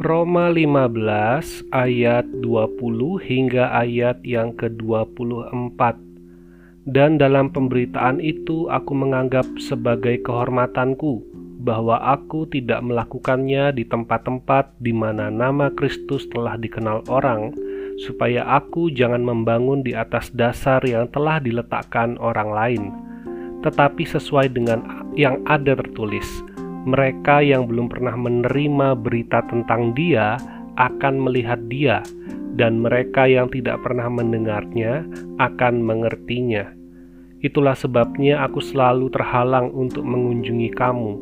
Roma 15 ayat 20 hingga ayat yang ke-24 Dan dalam pemberitaan itu aku menganggap sebagai kehormatanku bahwa aku tidak melakukannya di tempat-tempat di mana nama Kristus telah dikenal orang supaya aku jangan membangun di atas dasar yang telah diletakkan orang lain tetapi sesuai dengan yang ada tertulis mereka yang belum pernah menerima berita tentang Dia akan melihat Dia, dan mereka yang tidak pernah mendengarnya akan mengertinya. Itulah sebabnya aku selalu terhalang untuk mengunjungi kamu.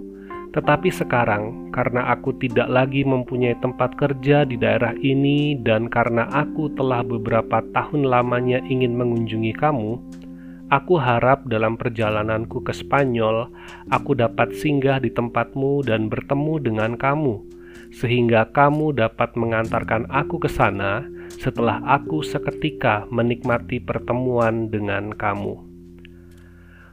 Tetapi sekarang, karena aku tidak lagi mempunyai tempat kerja di daerah ini, dan karena aku telah beberapa tahun lamanya ingin mengunjungi kamu, Aku harap dalam perjalananku ke Spanyol, aku dapat singgah di tempatmu dan bertemu dengan kamu, sehingga kamu dapat mengantarkan aku ke sana setelah aku seketika menikmati pertemuan dengan kamu.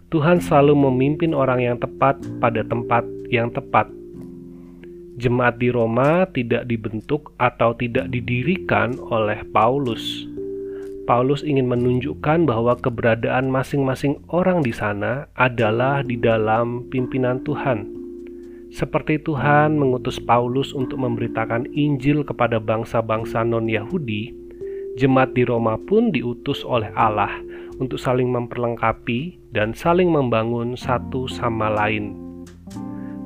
Tuhan selalu memimpin orang yang tepat pada tempat yang tepat. Jemaat di Roma tidak dibentuk atau tidak didirikan oleh Paulus Paulus ingin menunjukkan bahwa keberadaan masing-masing orang di sana adalah di dalam pimpinan Tuhan. Seperti Tuhan mengutus Paulus untuk memberitakan Injil kepada bangsa-bangsa non-Yahudi, jemaat di Roma pun diutus oleh Allah untuk saling memperlengkapi dan saling membangun satu sama lain.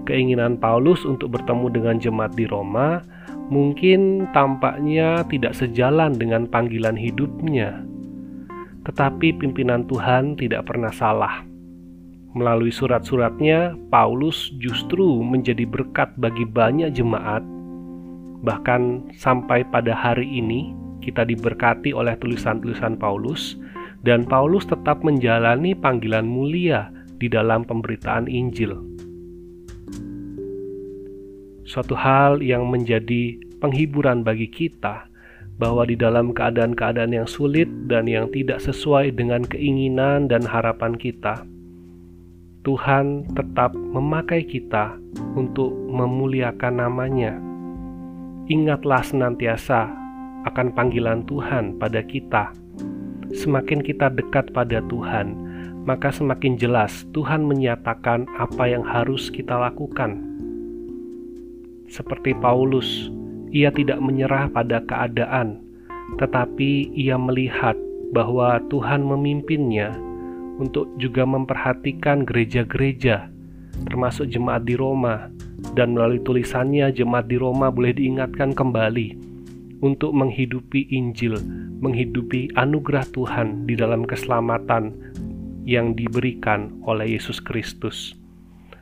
Keinginan Paulus untuk bertemu dengan jemaat di Roma mungkin tampaknya tidak sejalan dengan panggilan hidupnya. Tetapi pimpinan Tuhan tidak pernah salah. Melalui surat-suratnya, Paulus justru menjadi berkat bagi banyak jemaat. Bahkan sampai pada hari ini, kita diberkati oleh tulisan-tulisan Paulus, dan Paulus tetap menjalani panggilan mulia di dalam pemberitaan Injil suatu hal yang menjadi penghiburan bagi kita bahwa di dalam keadaan-keadaan yang sulit dan yang tidak sesuai dengan keinginan dan harapan kita, Tuhan tetap memakai kita untuk memuliakan namanya. Ingatlah senantiasa akan panggilan Tuhan pada kita. Semakin kita dekat pada Tuhan, maka semakin jelas Tuhan menyatakan apa yang harus kita lakukan seperti Paulus, ia tidak menyerah pada keadaan, tetapi ia melihat bahwa Tuhan memimpinnya untuk juga memperhatikan gereja-gereja, termasuk jemaat di Roma, dan melalui tulisannya jemaat di Roma boleh diingatkan kembali untuk menghidupi Injil, menghidupi anugerah Tuhan di dalam keselamatan yang diberikan oleh Yesus Kristus.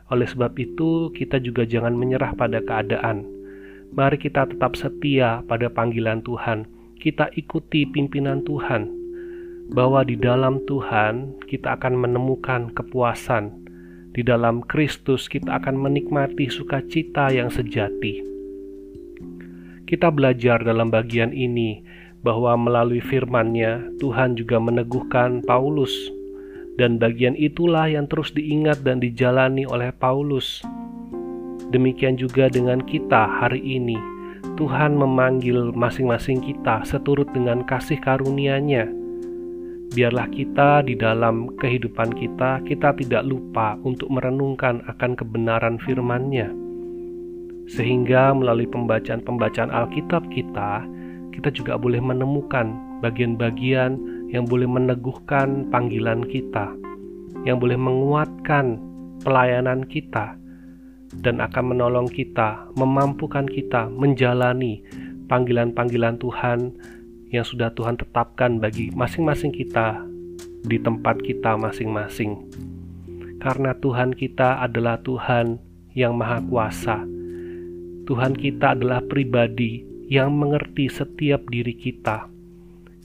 Oleh sebab itu, kita juga jangan menyerah pada keadaan. Mari kita tetap setia pada panggilan Tuhan. Kita ikuti pimpinan Tuhan, bahwa di dalam Tuhan kita akan menemukan kepuasan. Di dalam Kristus, kita akan menikmati sukacita yang sejati. Kita belajar dalam bagian ini bahwa melalui firman-Nya Tuhan juga meneguhkan Paulus dan bagian itulah yang terus diingat dan dijalani oleh Paulus. Demikian juga dengan kita hari ini. Tuhan memanggil masing-masing kita seturut dengan kasih karunia-Nya. Biarlah kita di dalam kehidupan kita, kita tidak lupa untuk merenungkan akan kebenaran firman-Nya. Sehingga melalui pembacaan-pembacaan Alkitab kita, kita juga boleh menemukan bagian-bagian yang boleh meneguhkan panggilan kita, yang boleh menguatkan pelayanan kita, dan akan menolong kita, memampukan kita menjalani panggilan-panggilan Tuhan yang sudah Tuhan tetapkan bagi masing-masing kita di tempat kita masing-masing. Karena Tuhan kita adalah Tuhan yang Maha Kuasa. Tuhan kita adalah pribadi yang mengerti setiap diri kita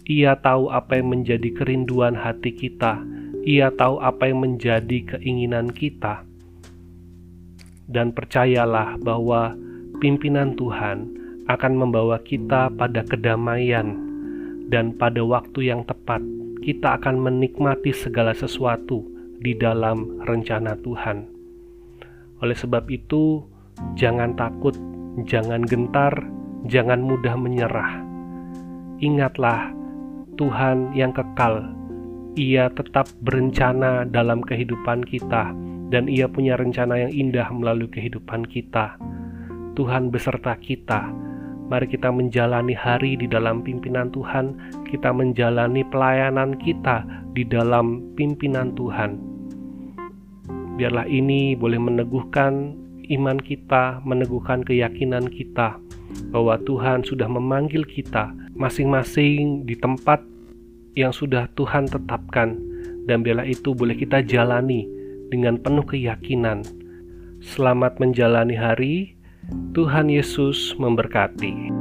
ia tahu apa yang menjadi kerinduan hati kita. Ia tahu apa yang menjadi keinginan kita. Dan percayalah bahwa pimpinan Tuhan akan membawa kita pada kedamaian dan pada waktu yang tepat kita akan menikmati segala sesuatu di dalam rencana Tuhan. Oleh sebab itu, jangan takut, jangan gentar, jangan mudah menyerah. Ingatlah, Tuhan yang kekal, Ia tetap berencana dalam kehidupan kita, dan Ia punya rencana yang indah melalui kehidupan kita. Tuhan beserta kita. Mari kita menjalani hari di dalam pimpinan Tuhan, kita menjalani pelayanan kita di dalam pimpinan Tuhan. Biarlah ini boleh meneguhkan iman kita, meneguhkan keyakinan kita bahwa Tuhan sudah memanggil kita masing-masing di tempat yang sudah Tuhan tetapkan, dan biarlah itu boleh kita jalani dengan penuh keyakinan. Selamat menjalani hari. Tuhan Yesus memberkati.